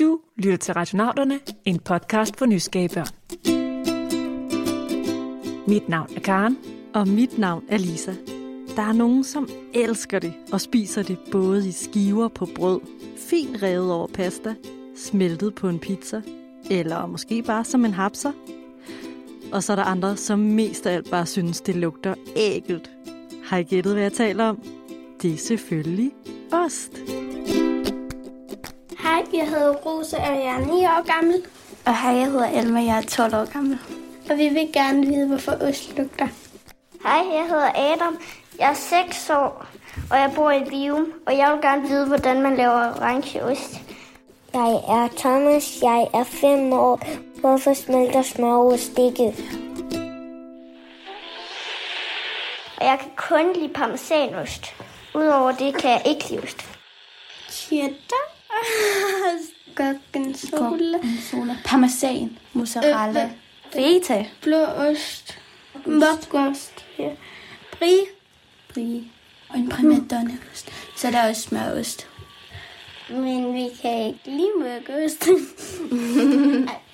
Du lytter til Radionauterne, en podcast for nysgerrige børn. Mit navn er Karen. Og mit navn er Lisa. Der er nogen, som elsker det og spiser det både i skiver på brød, fint revet over pasta, smeltet på en pizza, eller måske bare som en hapser. Og så er der andre, som mest af alt bare synes, det lugter ægelt. Har I gættet, hvad jeg taler om? Det er selvfølgelig ost. Ost jeg hedder Rosa, og jeg er 9 år gammel. Og hej, jeg hedder Elma, jeg er 12 år gammel. Og vi vil gerne vide, hvorfor ost lugter. Hej, jeg hedder Adam. Jeg er 6 år, og jeg bor i Vium, og jeg vil gerne vide, hvordan man laver orangeost. Jeg er Thomas, jeg er 5 år. Hvorfor smelter smørost ikke? Og jeg kan kun lide parmesanost. Udover det kan jeg ikke lide ost. Cheddar. Gorgonzola. Gorgonzola. Parmesan. Mozzarella. Øh, Feta. Blå ost. Mokost. Ja. Brie. Brie. Og en primadonnaost. Så er der også smørost. Men vi kan ikke lide mørkost.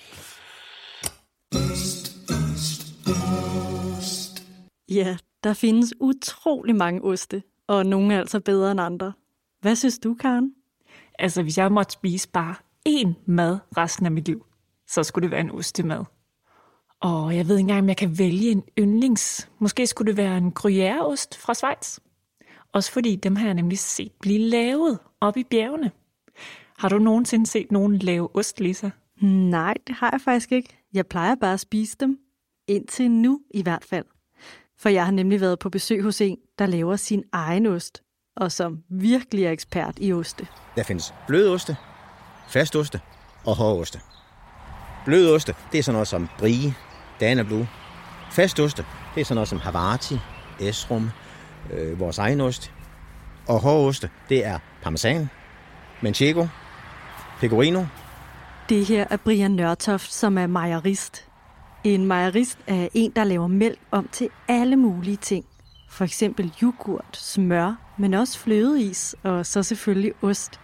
Ja, der findes utrolig mange oste, og nogle er altså bedre end andre. Hvad synes du, Karen? Altså, hvis jeg måtte spise bare én mad resten af mit liv, så skulle det være en ostemad. Og jeg ved ikke engang, om jeg kan vælge en yndlings. Måske skulle det være en gruyèreost fra Schweiz. Også fordi dem har jeg nemlig set blive lavet op i bjergene. Har du nogensinde set nogen lave ost, Lisa? Nej, det har jeg faktisk ikke. Jeg plejer bare at spise dem. Indtil nu i hvert fald. For jeg har nemlig været på besøg hos en, der laver sin egen ost, og som virkelig er ekspert i oste. Der findes bløde oste, fastoste og hårdoste. oste. Det er sådan noget som brie, danablu. Fastoste, det er sådan noget som havarti, esrum, øh, vores egen ost. Og hårdoste, det er parmesan, manchego, pecorino. Det her er Brian Nørtoft, som er mejerist. En mejerist er en, der laver mælk om til alle mulige ting. For eksempel yoghurt, smør, men også flødeis og så selvfølgelig ost.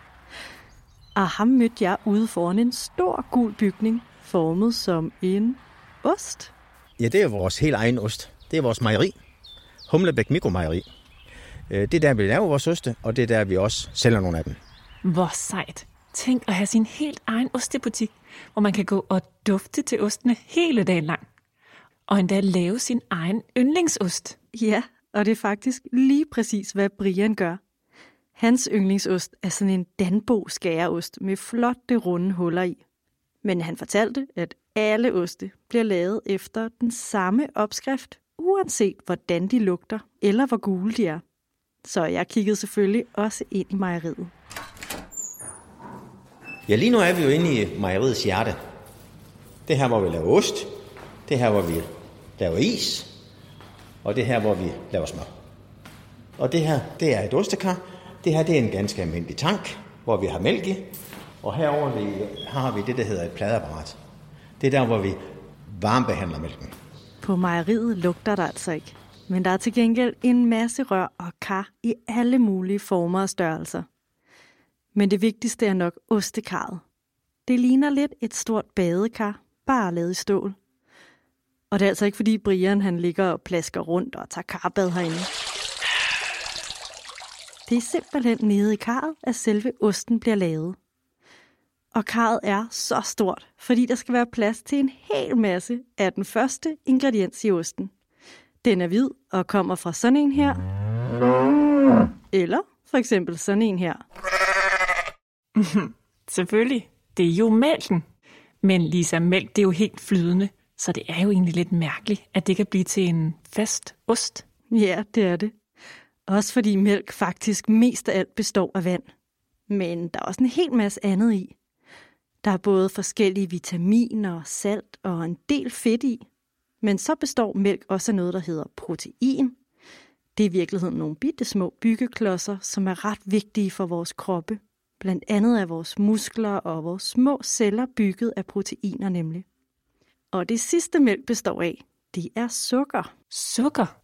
Og ham mødte jeg ude foran en stor gul bygning, formet som en ost. Ja, det er vores helt egen ost. Det er vores mejeri. Humlebæk Mikromejeri. Øh, Det er der, vi laver vores oste, og det er der, vi også sælger nogle af dem. Hvor sejt. Tænk at have sin helt egen ostebutik, hvor man kan gå og dufte til ostene hele dagen lang. Og endda lave sin egen yndlingsost. Ja, og det er faktisk lige præcis, hvad Brian gør. Hans yndlingsost er sådan en Danbo skæreost med flotte runde huller i. Men han fortalte, at alle oste bliver lavet efter den samme opskrift, uanset hvordan de lugter eller hvor gule de er. Så jeg kiggede selvfølgelig også ind i mejeriet. Ja, lige nu er vi jo inde i mejeriets hjerte. Det er her, hvor vi laver ost. Det er her, hvor vi laver is. Og det er her, hvor vi laver smør. Og det her, det er et ostekar. Det her, det er en ganske almindelig tank, hvor vi har mælk i. Og herover har vi det, der hedder et pladeapparat. Det er der, hvor vi varmebehandler mælken. På mejeriet lugter der altså ikke. Men der er til gengæld en masse rør og kar i alle mulige former og størrelser. Men det vigtigste er nok ostekarret. Det ligner lidt et stort badekar, bare lavet i stål. Og det er altså ikke fordi Brian han ligger og plasker rundt og tager karbad herinde. Det er simpelthen nede i karret, at selve osten bliver lavet. Og karret er så stort, fordi der skal være plads til en hel masse af den første ingrediens i osten. Den er hvid og kommer fra sådan en her. Eller for eksempel sådan en her. Selvfølgelig, det er jo mælken. Men Lisa, mælk det er jo helt flydende, så det er jo egentlig lidt mærkeligt, at det kan blive til en fast ost. Ja, det er det. Også fordi mælk faktisk mest af alt består af vand. Men der er også en hel masse andet i. Der er både forskellige vitaminer, salt og en del fedt i. Men så består mælk også af noget, der hedder protein. Det er i virkeligheden nogle bitte små byggeklodser, som er ret vigtige for vores kroppe. Blandt andet er vores muskler og vores små celler bygget af proteiner nemlig. Og det sidste mælk består af, det er sukker. Sukker?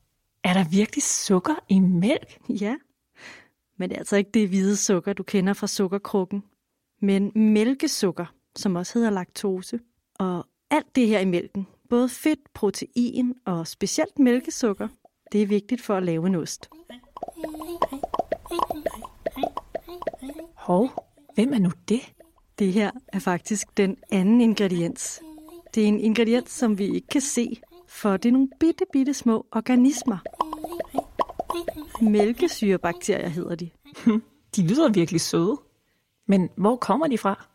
Er der virkelig sukker i mælk? Ja, men det er altså ikke det hvide sukker, du kender fra sukkerkrukken. men mælkesukker, som også hedder laktose. Og alt det her i mælken, både fedt, protein og specielt mælkesukker, det er vigtigt for at lave en ost. Hov, hvem er nu det? Det her er faktisk den anden ingrediens. Det er en ingrediens, som vi ikke kan se, for det er nogle bitte, bitte små organismer. Mælkesyrebakterier hedder de. De lyder virkelig søde. Men hvor kommer de fra?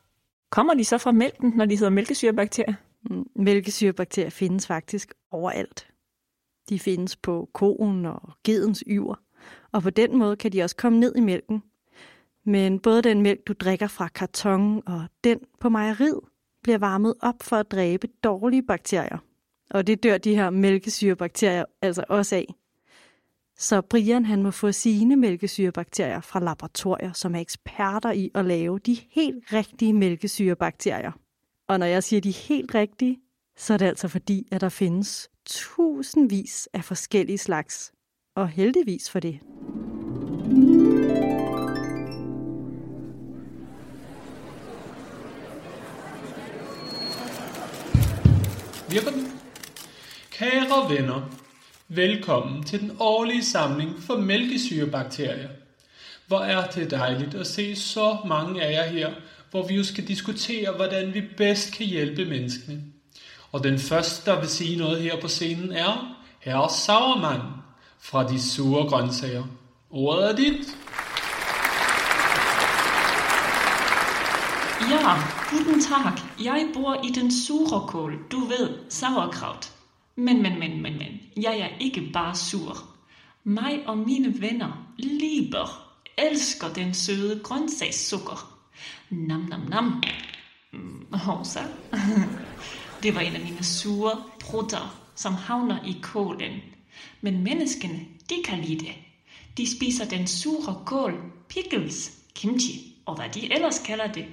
Kommer de så fra mælken, når de hedder mælkesyrebakterier? Mm, Mælkesyrebakterier findes faktisk overalt. De findes på koen og gedens yver, og på den måde kan de også komme ned i mælken. Men både den mælk, du drikker fra karton og den på mejeriet, bliver varmet op for at dræbe dårlige bakterier. Og det dør de her mælkesyrebakterier altså også af. Så Brian han må få sine mælkesyrebakterier fra laboratorier, som er eksperter i at lave de helt rigtige mælkesyrebakterier. Og når jeg siger de helt rigtige, så er det altså fordi, at der findes tusindvis af forskellige slags. Og heldigvis for det. Virker den? Kære venner, velkommen til den årlige samling for mælkesyrebakterier. Hvor er det dejligt at se så mange af jer her, hvor vi jo skal diskutere, hvordan vi bedst kan hjælpe menneskene. Og den første, der vil sige noget her på scenen, er Herre Sauermann fra de sure grøntsager. Ordet er dit. Ja, guten tak. Jeg bor i den sure kål, du ved, sauerkraut. Men, men, men, men, men, jeg er ikke bare sur. Mig og mine venner, lieber, elsker den søde grøntsagssukker. Nam, nam, nam. Mm, Hovsa. Det var en af mine sure brutter, som havner i kålen. Men menneskene, de kan lide det. De spiser den sure kål, pickles, kimchi og hvad de ellers kalder det.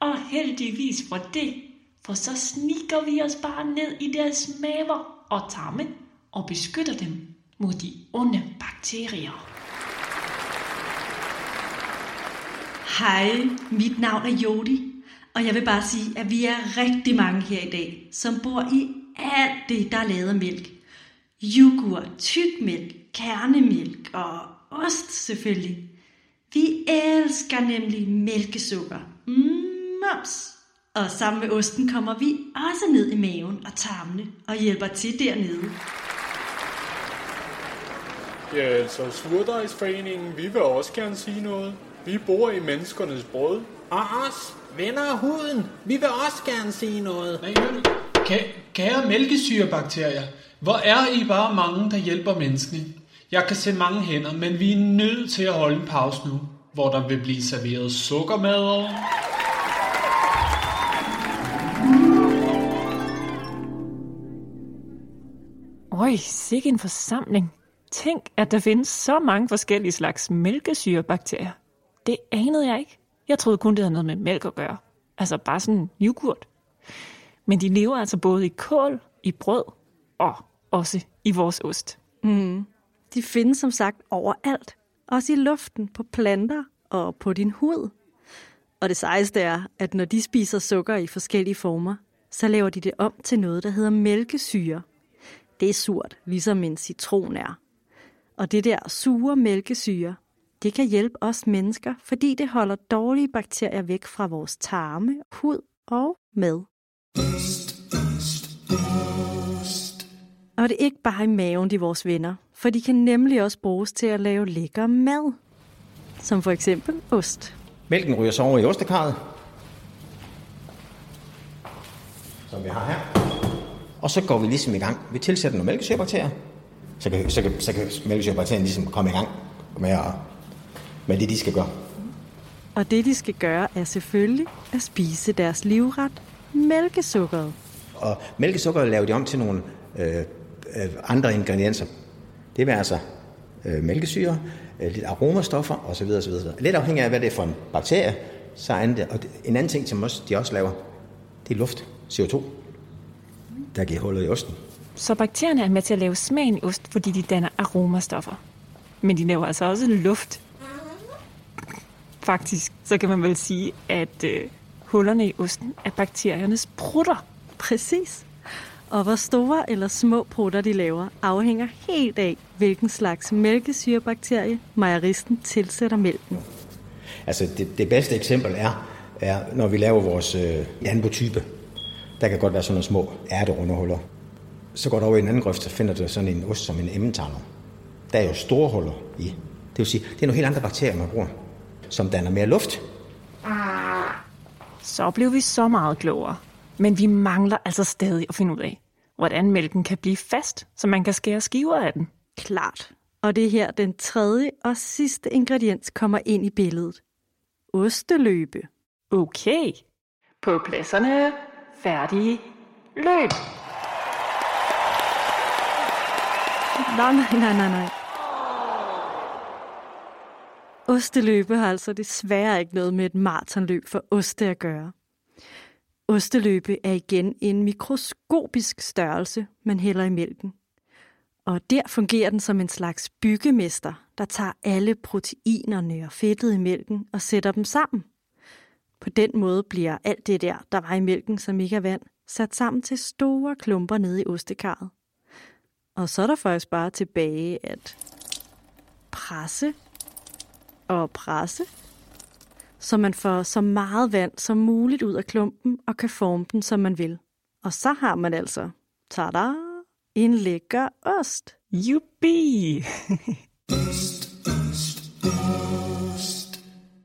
Og heldigvis for det, for så sniker vi os bare ned i deres maver og tarmen og beskytter dem mod de onde bakterier. Hej, mit navn er Jodi, og jeg vil bare sige, at vi er rigtig mange her i dag, som bor i alt det, der er lavet af mælk. Yoghurt, tykmælk, kernemælk og ost selvfølgelig. Vi elsker nemlig mælkesukker. Mm, mums! Og sammen med osten kommer vi også ned i maven og tarmene og hjælper til dernede. Ja, altså Surdejsforeningen, vi vil også gerne sige noget. Vi bor i menneskernes brød. Og os, venner af huden, vi vil også gerne sige noget. Kære mælkesyrebakterier, hvor er I bare mange, der hjælper menneskene. Jeg kan se mange hænder, men vi er nødt til at holde en pause nu, hvor der vil blive serveret sukkermad. Øj, sikke en forsamling. Tænk, at der findes så mange forskellige slags mælkesyrebakterier. Det anede jeg ikke. Jeg troede kun, det havde noget med mælk at gøre. Altså bare sådan yoghurt. Men de lever altså både i kål, i brød og også i vores ost. Mm. De findes som sagt overalt. Også i luften, på planter og på din hud. Og det sejeste er, at når de spiser sukker i forskellige former, så laver de det om til noget, der hedder mælkesyre. Det er surt, ligesom en citron er. Og det der sure mælkesyre, det kan hjælpe os mennesker, fordi det holder dårlige bakterier væk fra vores tarme, hud og mad. Og det er ikke bare i maven, de vores venner, for de kan nemlig også bruges til at lave lækker mad. Som for eksempel ost. Mælken ryger så over i ostekarret. Som vi har her. Og så går vi ligesom i gang. Vi tilsætter nogle mælkesyrebakterier. Så kan, så kan, så kan mælkesyrebakterierne ligesom komme i gang med, at, med det, de skal gøre. Og det, de skal gøre, er selvfølgelig at spise deres livret, mælkesukkeret. Og mælkesukker laver de om til nogle øh, øh, andre ingredienser. Det vil altså øh, mælkesyre, øh, lidt aromastoffer osv. osv. Lidt afhængig af, hvad det er for en bakterie, så er det. Og en anden ting, som også, de også laver, det er luft, CO2, der giver hullet i osten. Så bakterierne er med til at lave smagen i ost, fordi de danner aromastoffer. Men de laver altså også luft. Faktisk, så kan man vel sige, at øh, hullerne i osten er bakteriernes prutter. Præcis. Og hvor store eller små prutter de laver, afhænger helt af, hvilken slags mælkesyrebakterie mejeristen tilsætter mælken. Altså det, det bedste eksempel er, er, når vi laver vores øh, anbotype. Der kan godt være sådan nogle små ærterundehuller. Så går du over i en anden grøft, så finder du sådan en ost som en emmentaler. Der er jo store huller i. Det vil sige, det er nogle helt andre bakterier, man bruger, som danner mere luft. Så blev vi så meget klogere. Men vi mangler altså stadig at finde ud af, hvordan mælken kan blive fast, så man kan skære skiver af den. Klart. Og det er her den tredje og sidste ingrediens kommer ind i billedet. Osteløbe. Okay. På pladserne. Færdige. Løb. Nej, nej, nej, nej, nej. Osteløbe har altså desværre ikke noget med et maratonløb for oste at gøre. Osteløbe er igen en mikroskopisk størrelse, man hælder i mælken. Og der fungerer den som en slags byggemester, der tager alle proteinerne og fedtet i mælken og sætter dem sammen. På den måde bliver alt det der, der var i mælken, som ikke er vand, sat sammen til store klumper nede i ostekarret. Og så er der faktisk bare tilbage at presse og presse, så man får så meget vand som muligt ud af klumpen og kan forme den, som man vil. Og så har man altså, tada, en lækker ost. Jubi!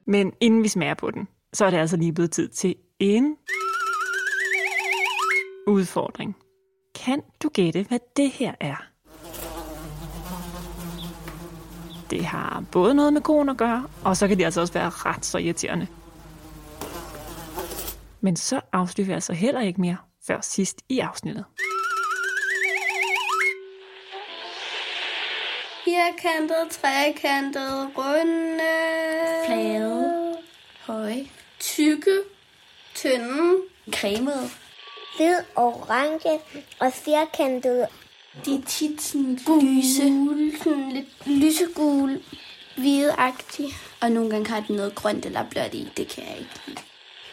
Men inden vi smager på den, så er det altså lige blevet tid til en udfordring. Kan du gætte, hvad det her er? Det har både noget med konen at gøre, og så kan det altså også være ret så irriterende. Men så afslører jeg altså heller ikke mere før sidst i afsnittet. Firkantet, trekantet, runde. Flade. Høje. Tykke. Tynde. Cremede. Hvid, orange og firkantet. De er tit sådan lyse. Sådan lidt lysegul. Hvideagtige. Og nogle gange har de noget grønt eller blåt i. Det kan jeg ikke lide.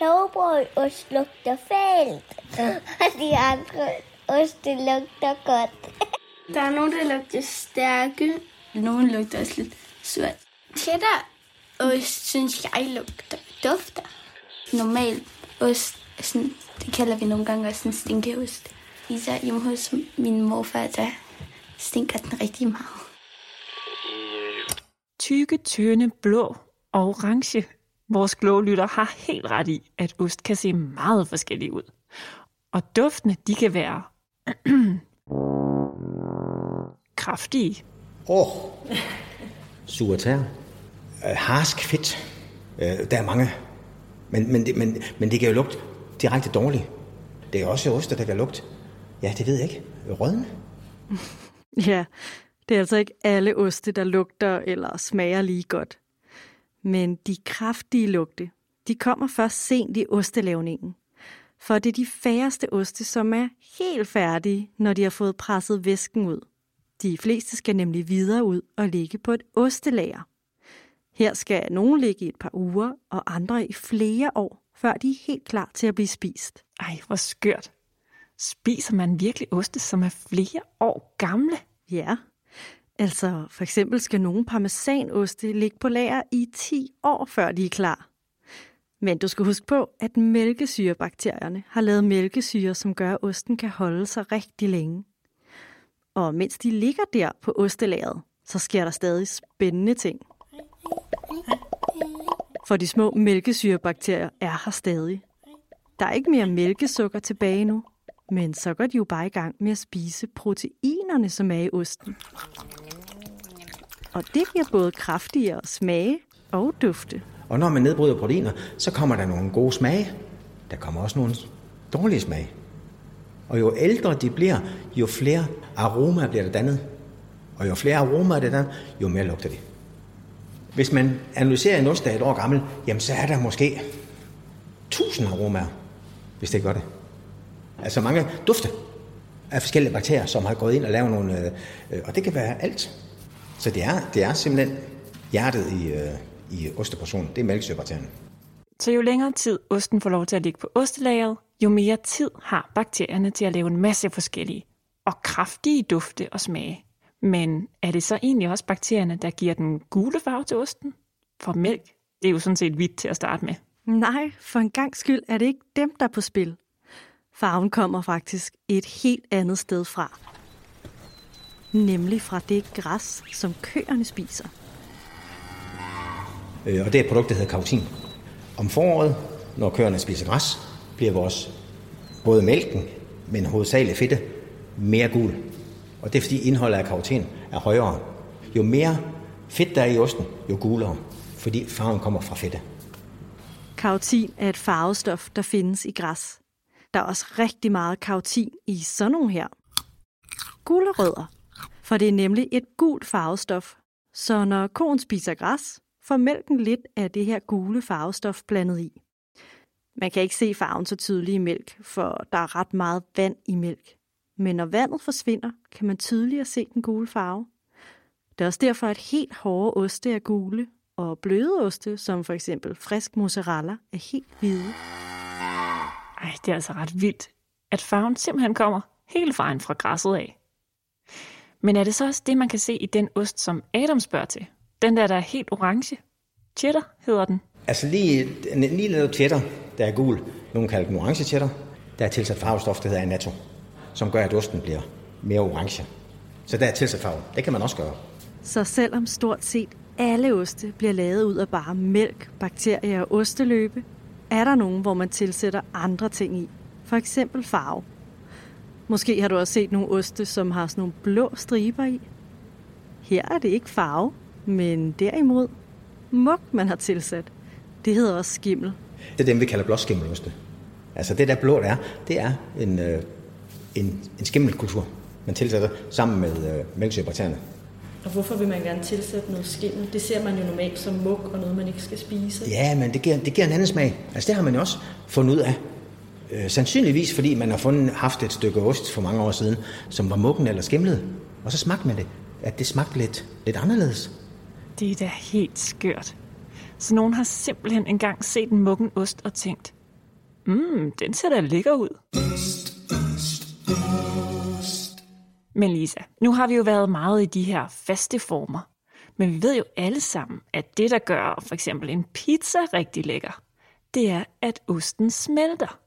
Lovbrødost lugter fælt. Og de andre oste lugter godt. Der er nogle, der lugter stærke. Nogle lugter også lidt surt. Cheddar ost, synes jeg, lugter dufter. Normal ost, sådan, det kalder vi nogle gange også en stinkeost. Især hjemme hos min morfar, der stinker den rigtig meget. Tykke, tynde, blå og orange. Vores kloge lytter har helt ret i, at ost kan se meget forskellig ud. Og duftene, de kan være kraftige. Åh, oh. suretær. Øh, harsk fedt. Øh, der er mange. Men, men, det, men, men det kan jo lugte direkte dårligt. Det er også oster, der kan lugte. Ja, det ved jeg ikke. Rødme. Ja, det er altså ikke alle oste, der lugter eller smager lige godt. Men de kraftige lugte, de kommer først sent i ostelavningen. For det er de færreste oste, som er helt færdige, når de har fået presset væsken ud. De fleste skal nemlig videre ud og ligge på et ostelager. Her skal nogle ligge i et par uger, og andre i flere år, før de er helt klar til at blive spist. Ej, hvor skørt. Spiser man virkelig oste, som er flere år gamle? Ja, altså for eksempel skal nogle parmesanoste ligge på lager i 10 år, før de er klar. Men du skal huske på, at mælkesyrebakterierne har lavet mælkesyre, som gør, at osten kan holde sig rigtig længe. Og mens de ligger der på ostelageret, så sker der stadig spændende ting. For de små mælkesyrebakterier er her stadig. Der er ikke mere mælkesukker tilbage nu, men så går de jo bare i gang med at spise proteinerne, som er i osten. Og det giver både kraftigere smage og dufte. Og når man nedbryder proteiner, så kommer der nogle gode smage. Der kommer også nogle dårlige smage. Og jo ældre de bliver, jo flere aromaer bliver der dannet. Og jo flere aromaer der dannet, jo mere lugter de. Hvis man analyserer en ost, der er et år gammel, jamen så er der måske 1000 aromaer, hvis det gør det. Altså mange dufte af forskellige bakterier, som har gået ind og lavet nogle... Øh, øh og det kan være alt. Så det er, det er simpelthen hjertet i, øh, i osteportionen, det er mælkesyrebakterien. Så jo længere tid osten får lov til at ligge på ostelageret, jo mere tid har bakterierne til at lave en masse forskellige og kraftige dufte og smage. Men er det så egentlig også bakterierne, der giver den gule farve til osten? For mælk, det er jo sådan set hvidt til at starte med. Nej, for en gang skyld er det ikke dem, der er på spil. Farven kommer faktisk et helt andet sted fra. Nemlig fra det græs, som køerne spiser. Øh, og det er et produkt, der hedder kautin. Om foråret, når køerne spiser græs, bliver vores både mælken, men hovedsageligt fedte, mere gul. Og det er fordi indholdet af karoten er højere. Jo mere fedt der er i osten, jo gulere, fordi farven kommer fra fedte. Karotin er et farvestof, der findes i græs. Der er også rigtig meget karotin i sådan nogle her. Gulerødder. For det er nemlig et gult farvestof. Så når koen spiser græs, får mælken lidt af det her gule farvestof blandet i. Man kan ikke se farven så tydeligt i mælk, for der er ret meget vand i mælk. Men når vandet forsvinder, kan man tydeligere se den gule farve. Det er også derfor, at helt hårde oste er gule, og bløde oste, som for eksempel frisk mozzarella, er helt hvide. Ej, det er altså ret vildt, at farven simpelthen kommer helt vejen fra græsset af. Men er det så også det, man kan se i den ost, som Adam spørger til? Den der, der er helt orange? Cheddar hedder den. Altså lige, lige lidt cheddar, der er gul. Nogle kalder den orange cheddar. Der er tilsat farvestof, der hedder anato, som gør, at osten bliver mere orange. Så der er tilsat farve. Det kan man også gøre. Så selvom stort set alle oste bliver lavet ud af bare mælk, bakterier og osteløbe, er der nogen, hvor man tilsætter andre ting i. For eksempel farve. Måske har du også set nogle oste, som har sådan nogle blå striber i. Her er det ikke farve, men derimod muk, man har tilsat. Det hedder også skimmel. Det er dem, vi kalder blåskimmeloste. Altså det der blå, der er, det er en, øh, en, en skimmelkultur, man tilsætter sammen med øh, mælkesyrebakterierne. Og hvorfor vil man gerne tilsætte noget skimmel? Det ser man jo normalt som muk og noget, man ikke skal spise. Ja, men det giver, det giver en anden smag. Altså det har man jo også fundet ud af. Øh, sandsynligvis fordi man har fundet, haft et stykke ost for mange år siden, som var mukken eller skimlet. Og så smagte man det, at det smagte lidt, lidt anderledes. Det er da helt skørt. Så nogen har simpelthen engang set en mukken ost og tænkt, mm, den ser da lækker ud. Men Lisa, nu har vi jo været meget i de her faste former. Men vi ved jo alle sammen, at det, der gør for eksempel en pizza rigtig lækker, det er, at osten smelter.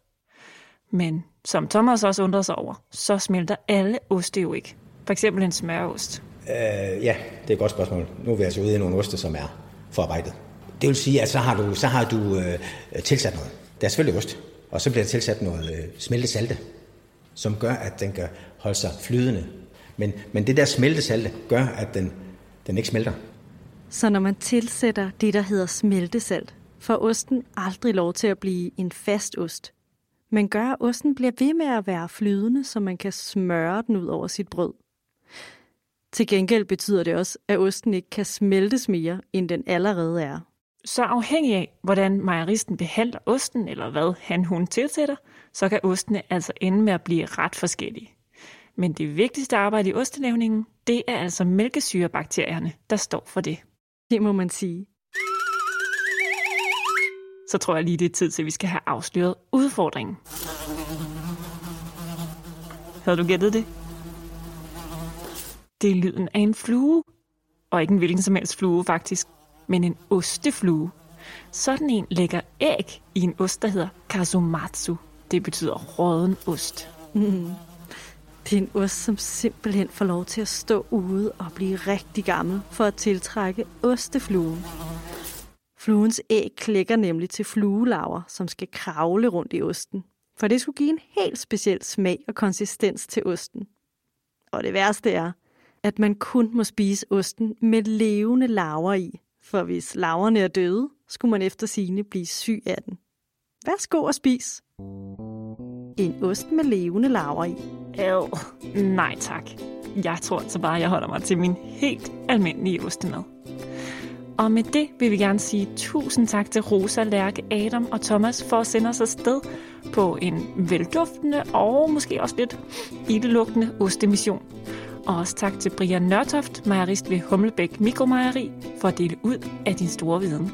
Men som Thomas også undrer sig over, så smelter alle oste jo ikke. For eksempel en smørost. Øh, ja, det er et godt spørgsmål. Nu er vi altså ude i nogle oste, som er forarbejdet. Det vil sige, at så har du, så har du øh, tilsat noget. Der er selvfølgelig ost, og så bliver der tilsat noget øh, smeltesalte, som gør, at den kan holde sig flydende. Men, men det der smeltesalte gør, at den, den ikke smelter. Så når man tilsætter det, der hedder smeltesalt, får osten aldrig lov til at blive en fast ost. Men gør, at osten bliver ved med at være flydende, så man kan smøre den ud over sit brød. Til gengæld betyder det også, at osten ikke kan smeltes mere, end den allerede er. Så afhængig af, hvordan mejeristen behandler osten, eller hvad han hun tilsætter, så kan ostene altså ende med at blive ret forskellige. Men det vigtigste arbejde i ostelavningen, det er altså mælkesyrebakterierne, der står for det. Det må man sige. Så tror jeg lige, det er tid til, at vi skal have afsløret udfordringen. Havde du gættet det? Det er lyden af en flue. Og ikke en hvilken som helst flue, faktisk. Men en osteflue. Sådan en lægger æg i en ost, der hedder kazumatsu. Det betyder råden ost. Mm. Det er en ost, som simpelthen får lov til at stå ude og blive rigtig gammel for at tiltrække ostefluen. Fluens æg klækker nemlig til fluelaver, som skal kravle rundt i osten. For det skulle give en helt speciel smag og konsistens til osten. Og det værste er, at man kun må spise osten med levende laver i. For hvis laverne er døde, skulle man efter sine blive syg af den. Værsgo og spis. En ost med levende laver i. Æv, nej tak. Jeg tror altså bare, jeg holder mig til min helt almindelige ostemad. Og med det vil vi gerne sige tusind tak til Rosa, Lærke, Adam og Thomas for at sende os afsted på en velduftende og måske også lidt ildelugtende ostemission. Og også tak til Brian Nørtoft, mejerist ved Humlebæk Mikromejeri, for at dele ud af din store viden.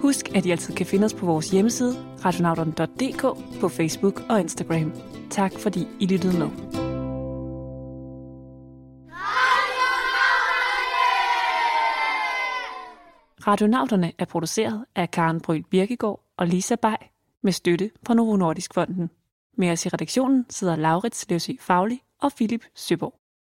Husk, at I altid kan finde os på vores hjemmeside, radionauterne.dk, på Facebook og Instagram. Tak fordi I lyttede med. Radionauterne er produceret af Karen Bryl Birkegaard og Lisa Bay med støtte fra Novo Nordisk Fonden. Med os i redaktionen sidder Laurits Løsø Fagli og Philip Søborg.